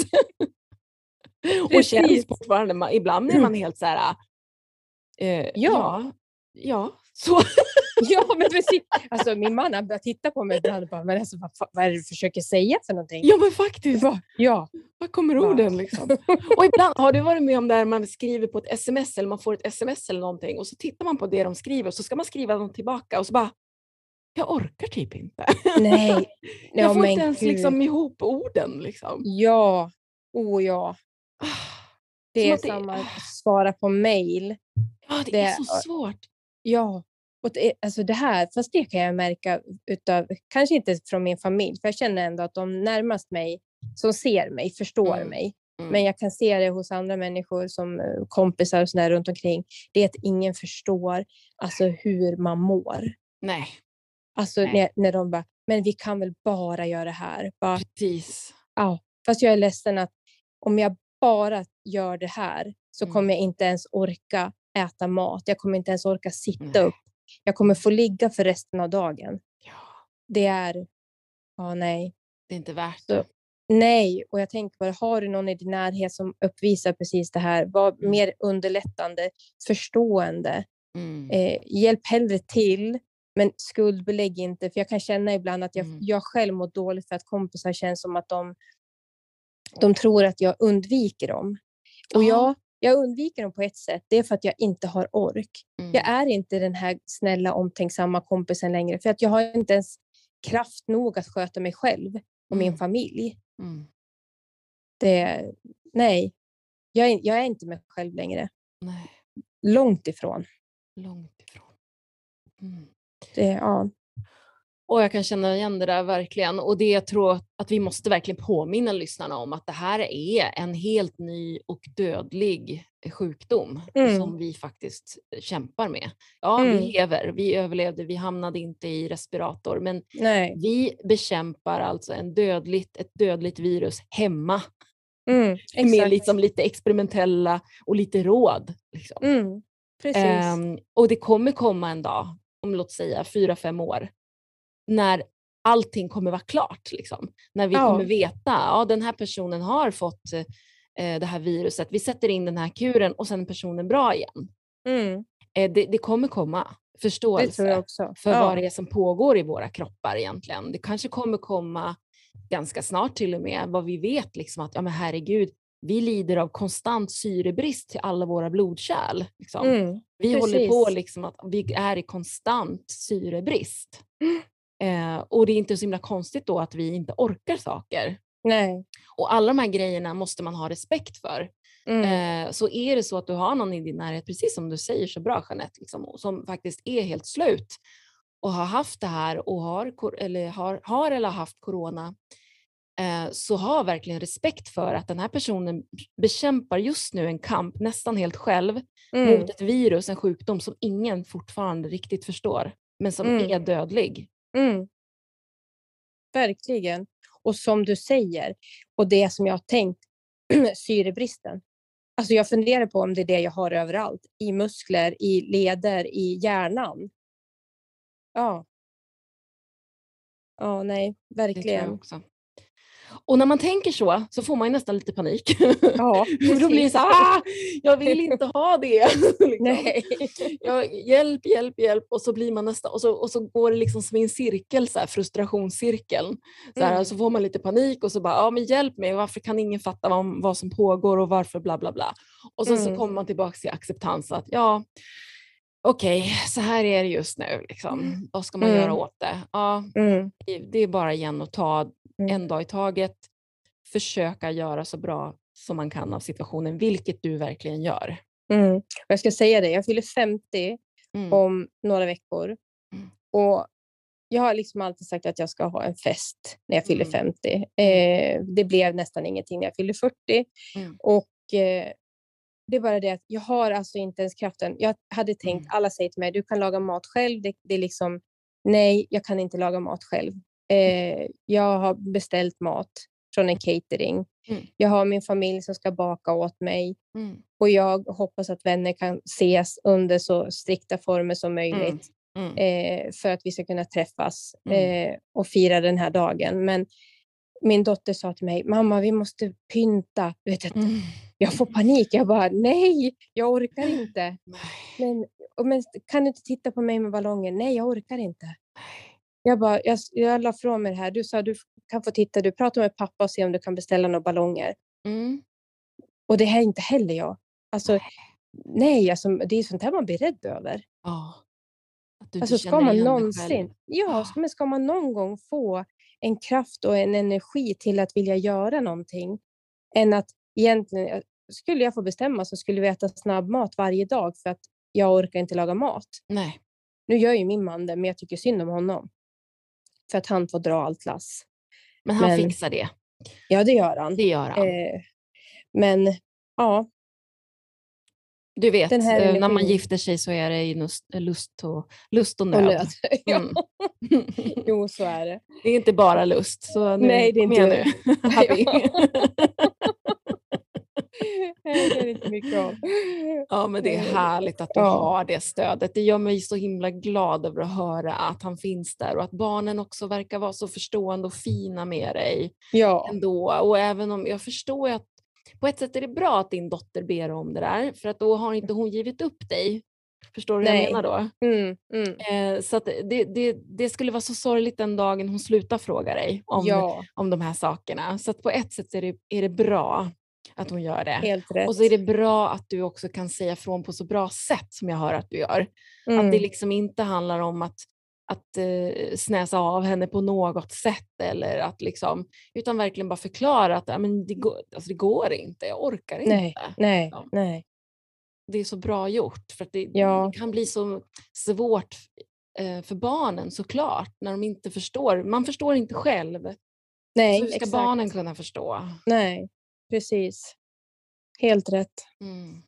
och känns fortfarande. Ibland är man helt så här, Eh, ja. ja. så. ja, men precis. Alltså, min man började titta på mig ibland och bara, men alltså, vad, vad är det du försöker säga för någonting? Ja, men faktiskt. Bara, ja. Var kommer orden liksom? och ibland, har du varit med om det här man skriver på ett sms eller man får ett sms eller någonting och så tittar man på det de skriver och så ska man skriva dem tillbaka och så bara, jag orkar typ inte. Nej. jag får inte ens liksom, ihop orden. Liksom. Ja, oh ja. Ah, det är som att svara på mail. Ja, det, det är så svårt. Ja, och det, alltså det här, fast det kan jag märka utav, kanske inte från min familj, för jag känner ändå att de närmast mig som ser mig förstår mm. mig. Mm. Men jag kan se det hos andra människor som eh, kompisar och sådär runt omkring. Det är att ingen förstår alltså hur man mår. Nej. Alltså Nej. När, när de bara, men vi kan väl bara göra det här. Bara, Precis. Ja, fast jag är ledsen att om jag bara gör det här så mm. kommer jag inte ens orka äta mat. Jag kommer inte ens orka sitta Nej. upp. Jag kommer få ligga för resten av dagen. Ja. Det är, ja nej. Det är inte värt så, det. Nej, och jag tänker bara, har du någon i din närhet som uppvisar precis det här, var mm. mer underlättande, förstående. Mm. Eh, hjälp hellre till, men skuldbelägg inte. För jag kan känna ibland att jag, mm. jag själv mår dåligt för att kompisar känns som att de, de tror att jag undviker dem. Och ja, jag undviker dem på ett sätt. Det är för att jag inte har ork. Mm. Jag är inte den här snälla, omtänksamma kompisen längre. För att jag har inte ens kraft nog att sköta mig själv och min mm. familj. Mm. Det, nej, jag är, jag är inte mig själv längre. Nej. Långt ifrån. Långt ifrån. Mm. Det, ja. Och jag kan känna igen det där verkligen. Och det jag tror att vi måste verkligen påminna lyssnarna om att det här är en helt ny och dödlig sjukdom mm. som vi faktiskt kämpar med. Ja, mm. vi lever, vi överlevde, vi hamnade inte i respirator, men Nej. vi bekämpar alltså en dödligt, ett dödligt virus hemma. Mm, med liksom lite experimentella och lite råd. Liksom. Um, och det kommer komma en dag, om låt säga fyra, fem år, när allting kommer vara klart. Liksom. När vi ja. kommer veta att ja, den här personen har fått eh, det här viruset. Vi sätter in den här kuren och sen är personen bra igen. Mm. Eh, det, det, kommer komma förståelse för ja. vad det är som pågår i våra kroppar egentligen. Det kanske kommer komma ganska snart till och med vad vi vet liksom att ja men herregud, vi lider av konstant syrebrist till alla våra blodkärl. Liksom. Mm, vi precis. håller på liksom att vi är i konstant syrebrist. Eh, och det är inte så himla konstigt då att vi inte orkar saker. Nej. Och alla de här grejerna måste man ha respekt för. Mm. Eh, så är det så att du har någon i din närhet, precis som du säger så bra Jeanette, liksom, som faktiskt är helt slut och har haft det här och har eller har, har eller haft corona, eh, så ha verkligen respekt för att den här personen bekämpar just nu en kamp nästan helt själv mm. mot ett virus, en sjukdom som ingen fortfarande riktigt förstår, men som mm. är dödlig. Mm. Verkligen. Och som du säger, och det som jag har tänkt, syrebristen. Alltså jag funderar på om det är det jag har överallt. I muskler, i leder, i hjärnan. Ja. Ja, nej, verkligen. Och när man tänker så, så får man nästan lite panik. Ja, då blir det så ah, jag vill inte ha det. liksom. Nej. Jag, hjälp, hjälp, hjälp. Och så blir man nästan, och så, och så går det liksom som i en cirkel, så här, frustrationscirkeln. Så, här, mm. så får man lite panik och så bara, ja men hjälp mig, varför kan ingen fatta vad, vad som pågår och varför bla bla bla. Och sen mm. så kommer man tillbaka till acceptans att ja, okej, okay, så här är det just nu. Liksom. Mm. Vad ska man mm. göra åt det? Ja, mm. Det är bara igen att ta Mm. en dag i taget, försöka göra så bra som man kan av situationen, vilket du verkligen gör. Mm. Jag ska säga det, jag fyller 50 mm. om några veckor. Och jag har liksom alltid sagt att jag ska ha en fest när jag fyller 50. Mm. Eh, det blev nästan ingenting när jag fyllde 40. Mm. Och eh, det är bara det att jag har alltså inte ens kraften. Jag hade tänkt, alla säger till mig, du kan laga mat själv. Det, det är liksom, nej, jag kan inte laga mat själv. Eh, jag har beställt mat från en catering. Mm. Jag har min familj som ska baka åt mig mm. och jag hoppas att vänner kan ses under så strikta former som möjligt mm. mm. eh, för att vi ska kunna träffas mm. eh, och fira den här dagen. Men min dotter sa till mig, mamma vi måste pynta. Vet mm. Jag får panik. Jag bara, nej, jag orkar inte. Men, men, kan du inte titta på mig med ballonger? Nej, jag orkar inte. Jag, bara, jag, jag la från mig det här. Du sa du kan få titta. Du pratar med pappa och se om du kan beställa några ballonger. Mm. Och det här är inte heller jag. Alltså, nej, alltså, det är sånt här man blir rädd över. Ja. Att du alltså, ska man någonsin, ja, men ska man någon gång få en kraft och en energi till att vilja göra någonting än att egentligen, skulle jag få bestämma så skulle vi äta snabbmat varje dag för att jag orkar inte laga mat. Nej. Nu gör ju min man det, men jag tycker synd om honom för att han får dra allt lass. Men han men, fixar det? Ja, det gör han. Det gör han. Eh, men ja. Du vet, eh, när man gifter sig så är det lust, lust, och, lust och nöd. Och nöd. Mm. jo, så är det. Det är inte bara lust. Så nu, Nej, det är inte nu. Det är inte mycket av. Ja, men det är härligt att du ja. har det stödet. Det gör mig så himla glad över att höra att han finns där och att barnen också verkar vara så förstående och fina med dig. Ja. Ändå. Och även om jag förstår att på ett sätt är det bra att din dotter ber om det där för att då har inte hon givit upp dig. Förstår du vad jag menar då? Mm, mm. Eh, så det, det, det, skulle vara så sorgligt den dagen hon slutar fråga dig om, ja. om de här sakerna. Så på ett sätt är det, är det bra att hon gör det. Helt rätt. Och så är det bra att du också kan säga från på så bra sätt som jag hör att du gör. Mm. Att det liksom inte handlar om att, att uh, snäsa av henne på något sätt eller att liksom, utan verkligen bara förklara att men det, går, alltså det går inte, jag orkar inte. Nej, nej, ja. nej. Det är så bra gjort för att det, ja. det kan bli så svårt uh, för barnen såklart när de inte förstår. Man förstår inte själv. Nej, så hur ska exakt. barnen kunna förstå? Nej, Precis. Helt rätt. Mm.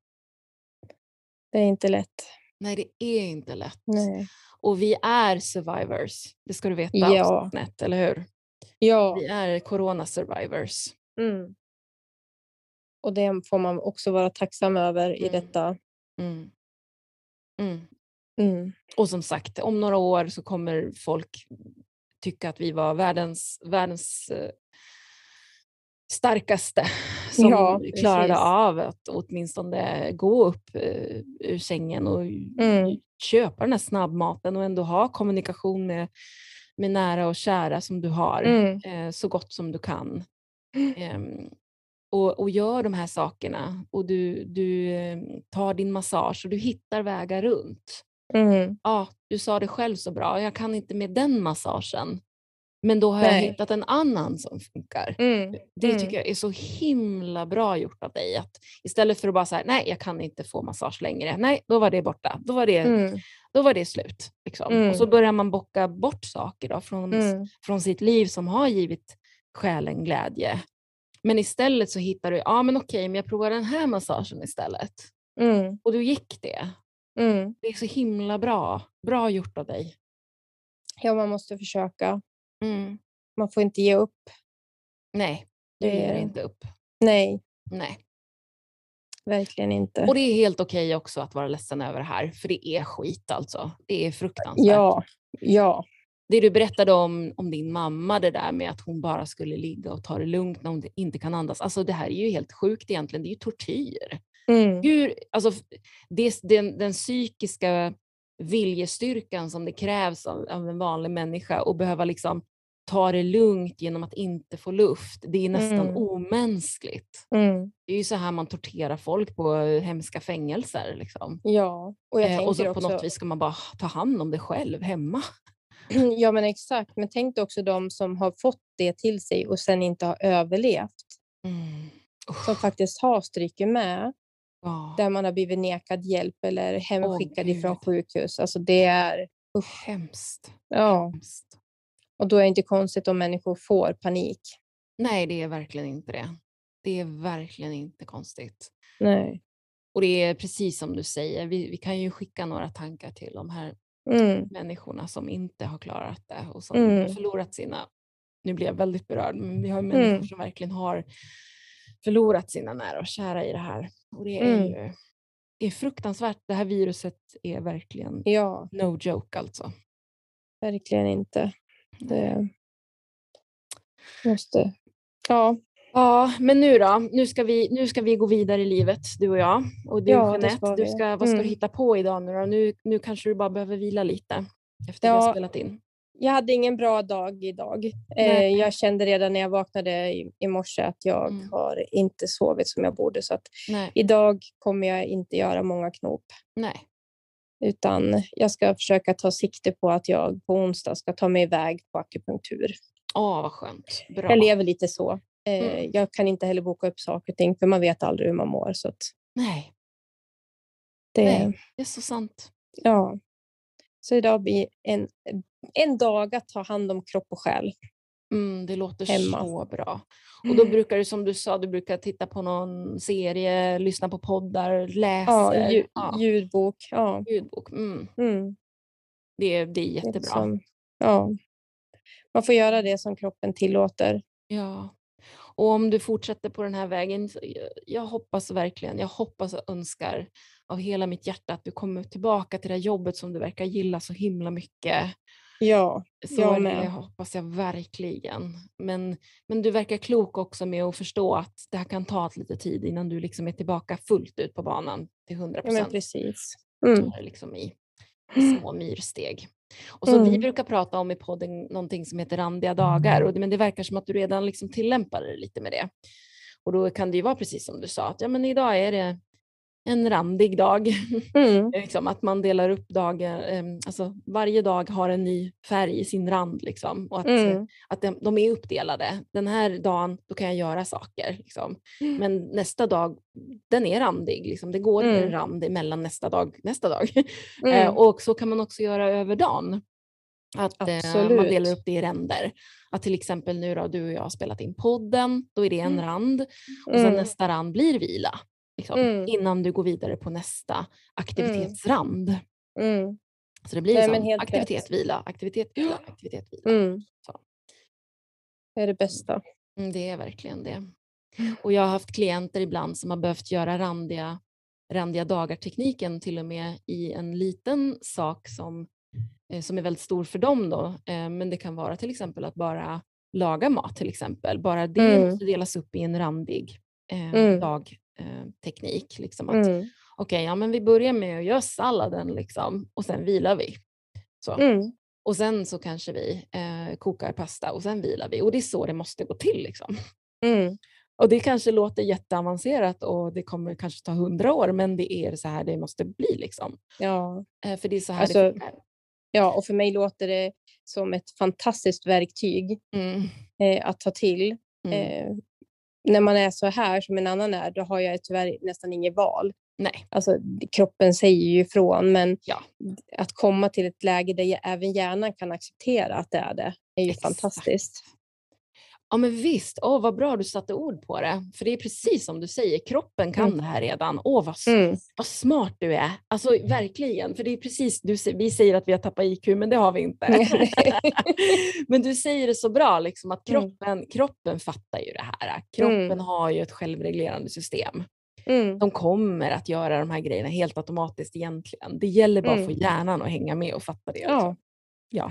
Det är inte lätt. Nej, det är inte lätt. Nej. Och vi är survivors. Det ska du veta, ja. Net, eller hur? Ja. Vi är corona survivors. Mm. Och det får man också vara tacksam över mm. i detta. Mm. mm. Mm. Och som sagt, om några år så kommer folk tycka att vi var världens, världens eh, starkaste som ja, klarade av att åtminstone gå upp uh, ur sängen och mm. köpa den här snabbmaten och ändå ha kommunikation med, med nära och kära som du har mm. uh, så gott som du kan. Um, och, och gör de här sakerna och du, du um, tar din massage och du hittar vägar runt. Mm. Ja, du sa det själv så bra, jag kan inte med den massagen. Men då har Nej. jag hittat en annan som funkar. Mm. Det mm. tycker jag är så himla bra gjort av dig. Att istället för att bara säga nej jag kan inte få massage längre. Nej, då var det borta. Då var det, mm. då var det slut. Liksom. Och så mm. börjar man bocka bort saker då, från, mm. från sitt liv som har givit själen glädje. Men istället så hittar du, ja men okej, men jag provar den här massagen istället. Och du gick det. Det är så himla bra. Bra gjort av dig. Ja, man måste försöka. Mm. Man får inte ge upp. Nej, du ger inte upp. Nej. Nej. Verkligen inte. Och det är helt okej också att vara ledsen över det här, för det är skit alltså. Det är fruktansvärt. Ja, ja. Det du berättade om, om din mamma, det där med att hon bara skulle ligga och ta det lugnt när hon inte kan andas. Alltså det här är ju helt sjukt egentligen. Det är ju tortyr. Mm. Hur, alltså, det, den, den psykiska viljestyrkan som det krävs av, av en vanlig människa och behöva liksom ta det lugnt genom att inte få luft. Det är nästan mm. omänskligt. Mm. Det är ju så här man torterar folk på hemska fängelser. Liksom. Ja, och, jag eh, och så på också... något vis ska man bara ta hand om det själv hemma. Ja men exakt, men tänk dig också de som har fått det till sig och sen inte har överlevt. Mm. Som faktiskt har stryker med Oh. Där man har blivit nekad hjälp eller hemskickad oh, ifrån sjukhus. Alltså det är... Usch. Hemskt. Ja. Hemskt. Och då är det inte konstigt om människor får panik. Nej, det är verkligen inte det. Det är verkligen inte konstigt. Nej. Och det är precis som du säger, vi, vi kan ju skicka några tankar till de här mm. människorna som inte har klarat det och som mm. har förlorat sina, nu blir jag väldigt berörd, men vi har människor mm. som verkligen har förlorat sina nära och kära i det här. Och det är mm. ju det är fruktansvärt. Det här viruset är verkligen ja. no joke alltså. Verkligen inte. Det måste... Ja. Ja, men nu då? Nu ska, vi, nu ska vi gå vidare i livet, du och jag. Och du ja, Jeanette, ska du ska, vad ska mm. du hitta på idag nu då? Nu, nu kanske du bara behöver vila lite efter ja. vi har spelat in jag hade ingen bra dag idag. Eh, jag kände redan när jag vaknade i, i morse att jag mm. har inte sovit som jag borde. Så att idag kommer jag inte göra många knop. Nej. Utan jag ska försöka ta sikte på att jag på onsdag ska ta mig iväg på akupunktur. Åh, vad skönt. Bra. Jag lever lite så. Eh, mm. Jag kan inte heller boka upp saker och ting för man vet aldrig hur man mår. Så att Nej. Det, Nej, det är så sant. Ja. Så idag blir en, en dag att ta hand om kropp och själ. Mm, det låter hemma. så bra. Och då brukar du som du sa, du brukar titta på någon serie, lyssna på poddar, läsa. Ja, ljud, ja. ljudbok. Ja. ljudbok. Mm. Mm. Det, det är jättebra. Liksom, ja. Man får göra det som kroppen tillåter. Ja. Och om du fortsätter på den här vägen, jag hoppas verkligen, jag hoppas och önskar av hela mitt hjärta att du kommer tillbaka till det jobbet som du verkar gilla så himla mycket. Ja, så jag med. Det hoppas jag verkligen. Men, men du verkar klok också med att förstå att det här kan ta lite tid innan du liksom är tillbaka fullt ut på banan till 100 procent. Ja, precis. Mm. Liksom i små myrsteg. Och så mm. Vi brukar prata om i podden någonting som heter randiga dagar, och men det verkar som att du redan liksom tillämpar det lite med det. Och då kan det ju vara precis som du sa, att ja, men idag är det en randig dag. Mm. liksom, att man delar upp dagen, eh, alltså varje dag har en ny färg i sin rand. Liksom, och att, mm. att de, de, är uppdelade. Den här dagen då kan jag göra saker. Liksom. Mm. Men nästa dag, den är randig. Liksom. Det går mm. en rand emellan nästa dag nästa dag. eh, mm. och så kan man också göra över dagen. Att eh, man delar upp det i ränder. Att till exempel nu då, du och jag har spelat in podden, då är det en mm. rand och sen nästa rand blir vila liksom, mm. innan du går vidare på nästa mm. aktivitetsrand. Mm. Så det blir Nej, liksom aktivitet, rätt. vila, aktivitet, vila, aktivitet, vila. Mm. Så. Det är det bästa. Mm, det är verkligen det. Och jag har haft klienter ibland som har behövt göra randiga, randiga dagar-tekniken till och med i en liten sak som, eh, som är väldigt stor för dem. Då. Eh, men det kan vara till exempel att bara laga mat till exempel. Bara det mm. delas upp i en randig eh, mm. dag teknik. Liksom att, mm. Okay, ja, men vi börjar med att göra salladen liksom, och sen vilar vi. Så. Mm. Och sen så kanske vi eh, kokar pasta och sen vilar vi. Och det är så det måste gå till. Liksom. Mm. Och det kanske låter jätteavancerat och det kommer kanske ta hundra år men det är så här det måste bli. Liksom. Ja. Eh, för det är så här alltså, det funkar. Ja, och för mig låter det som ett fantastiskt verktyg mm. eh, att ta till. Mm. När man är så här som en annan är, då har jag tyvärr nästan inget val. Nej. Alltså, kroppen säger ju ifrån, men ja. att komma till ett läge där även hjärnan kan acceptera att det är det, är ju Exakt. fantastiskt. Ja men visst, åh vad bra du satte ord på det. För det är precis som du säger, kroppen kan mm. det här redan. Åh vad, mm. vad smart du är. Alltså verkligen, för det är precis, du, vi säger att vi har tappat IQ men det har vi inte. men du säger det så bra, liksom, att mm. kroppen, mm. kroppen fattar ju det här. Kroppen mm. har ju ett självreglerande system. Mm. De kommer att göra de här grejerna helt automatiskt egentligen. Det gäller bara att få hjärnan att hänga med och fatta det. Ja. ja.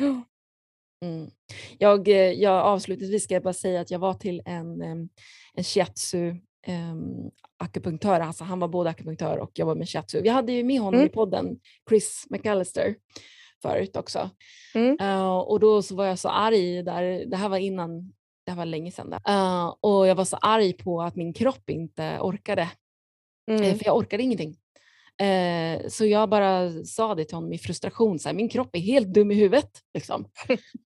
Mm. Jag, eh, jag avslutningsvis ska jag bara säga att jag var till en, en shiatsu um, akupunktör, alltså han var både akupunktör och jobbade med shiatsu. Vi hade ju med honom mm. i podden, Chris McAllister, förut också. Mm. Uh, och då så var jag så arg där, det här var innan, det här var länge sedan, uh, och jag var så arg på att min kropp inte orkade. Mm. för jag orkade ingenting. Eh, så jag bara sa det till honom i frustration, så här, min kropp är helt dum i huvudet. Liksom.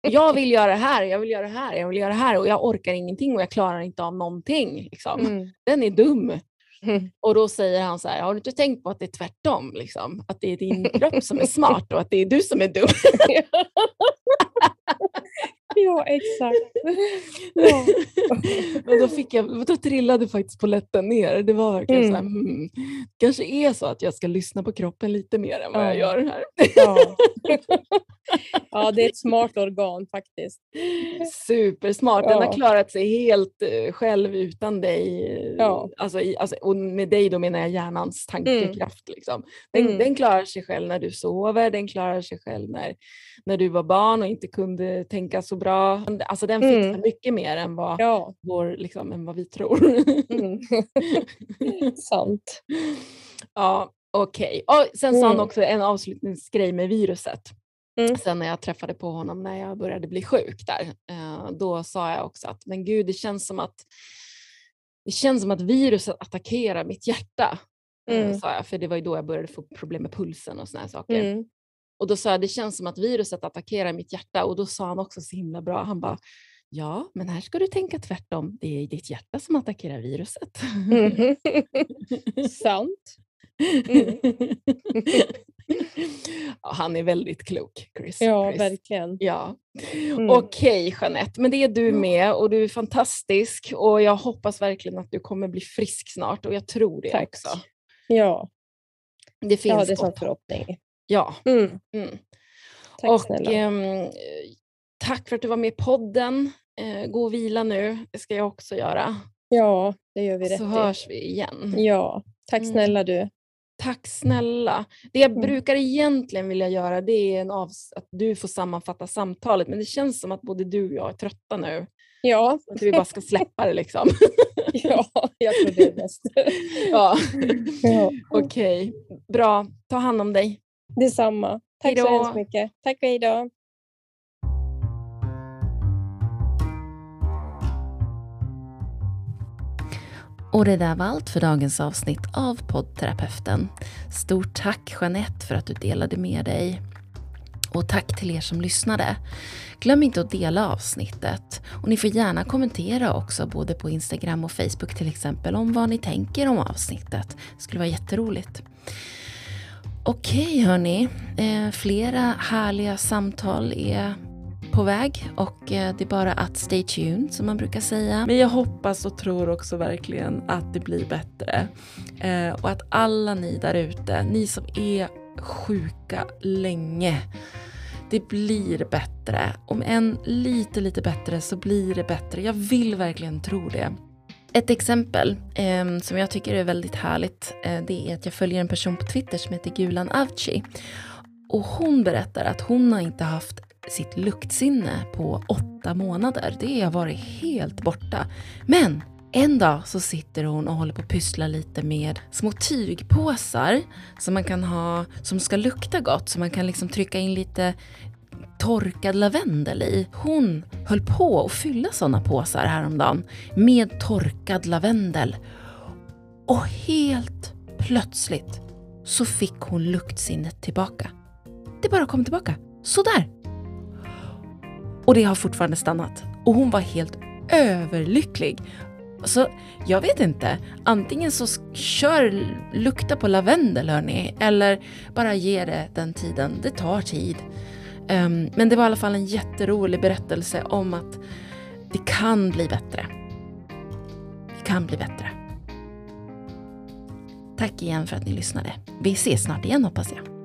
Jag vill göra det här, jag vill göra det här, jag vill göra det här och jag orkar ingenting och jag klarar inte av någonting. Liksom. Mm. Den är dum. Mm. Och då säger han så här, har du inte tänkt på att det är tvärtom? Liksom? Att det är din kropp som är smart och att det är du som är dum. ja, exakt. Ja. Men då, fick jag, då trillade faktiskt polletten ner. Det var verkligen mm. så här, mm, kanske är så att jag ska lyssna på kroppen lite mer än vad ja. jag gör här. Ja. ja, det är ett smart organ faktiskt. Supersmart. Den har klarat sig helt uh, själv utan dig. Ja. Alltså, i, alltså, och med dig då menar jag hjärnans tankekraft. Mm. Liksom. Den, mm. den klarar sig själv när du sover, den klarar sig själv när, när du var barn och inte kunde tänka så bra. Alltså den fixar mm. mycket mer än vad, ja. vår, liksom, än vad vi tror. Mm. Sant. Ja, okej. Okay. sen sa han mm. också en avslutningsgrej med viruset. Mm. Sen när jag träffade på honom när jag började bli sjuk där, eh, då sa jag också att men gud, det känns som att det känns som att viruset attackerar mitt hjärta. Eh, mm. sa jag, för det var ju då jag började få problem med pulsen och såna saker. Mm. Och då sa jag, det känns som att viruset attackerar mitt hjärta och då sa han också så himla bra, han bara, ja, men här ska du tänka tvärtom. Det är ditt hjärta som attackerar viruset. Mm. Sant. Mm. ja, han är väldigt klok, Chris. Ja, Chris. verkligen. Ja. Mm. Okej, okay, Jeanette, men det är du med och du är fantastisk och jag hoppas verkligen att du kommer bli frisk snart och jag tror det Tack. också. Ja. Det finns ja, det är som förhoppning. Ja. Mm. Mm. Tack och, snälla. Eh, tack för att du var med i podden. Eh, gå och vila nu, det ska jag också göra. Ja, det gör vi rätt Så hörs vi igen. Ja, tack Mm. snälla du. Tack snälla. Det jag Mm. brukar egentligen vilja göra det är en avs- att du får sammanfatta samtalet men det känns som att både du och jag är trötta nu. Ja, Att vi bara ska släppa det liksom. ja jag tror det är bäst. ja. Ja. Okej, bra. Ta hand om dig. Detsamma. Tack så Hejdå. hemskt mycket. Tack och hej då. Och det där var allt för dagens avsnitt av poddterapeuten. Stort tack Jeanette för att du delade med dig. Och tack till er som lyssnade. Glöm inte att dela avsnittet. Och ni får gärna kommentera också både på Instagram och Facebook till exempel om vad ni tänker om avsnittet. Det skulle vara jätteroligt. Okej hörni, eh, flera härliga samtal är på väg och eh, det är bara att stay tuned som man brukar säga. Men jag hoppas och tror också verkligen att det blir bättre. Eh, och att alla ni där ute, ni som är sjuka länge, det blir bättre. Om än lite, lite bättre så blir det bättre. Jag vill verkligen tro det. Ett exempel eh, som jag tycker är väldigt härligt, eh, det är att jag följer en person på Twitter som heter Gulan Avci. Och hon berättar att hon har inte haft sitt luktsinne på åtta månader. Det har varit helt borta. Men en dag så sitter hon och håller på att pyssla lite med små tygpåsar som man kan ha, som ska lukta gott, så man kan liksom trycka in lite torkad lavendel i. Hon höll på att fylla sådana påsar häromdagen med torkad lavendel. Och helt plötsligt så fick hon luktsinnet tillbaka. Det bara kom tillbaka. Sådär. Och det har fortfarande stannat. Och hon var helt överlycklig. Så jag vet inte, antingen så kör lukta på lavendel hörni, eller bara ge det den tiden. Det tar tid. Ehm, men det var i alla fall en jätterolig berättelse om att det kan bli bättre. Det kan bli bättre. Tack igen för att ni lyssnade. Vi ses snart igen hoppas jag.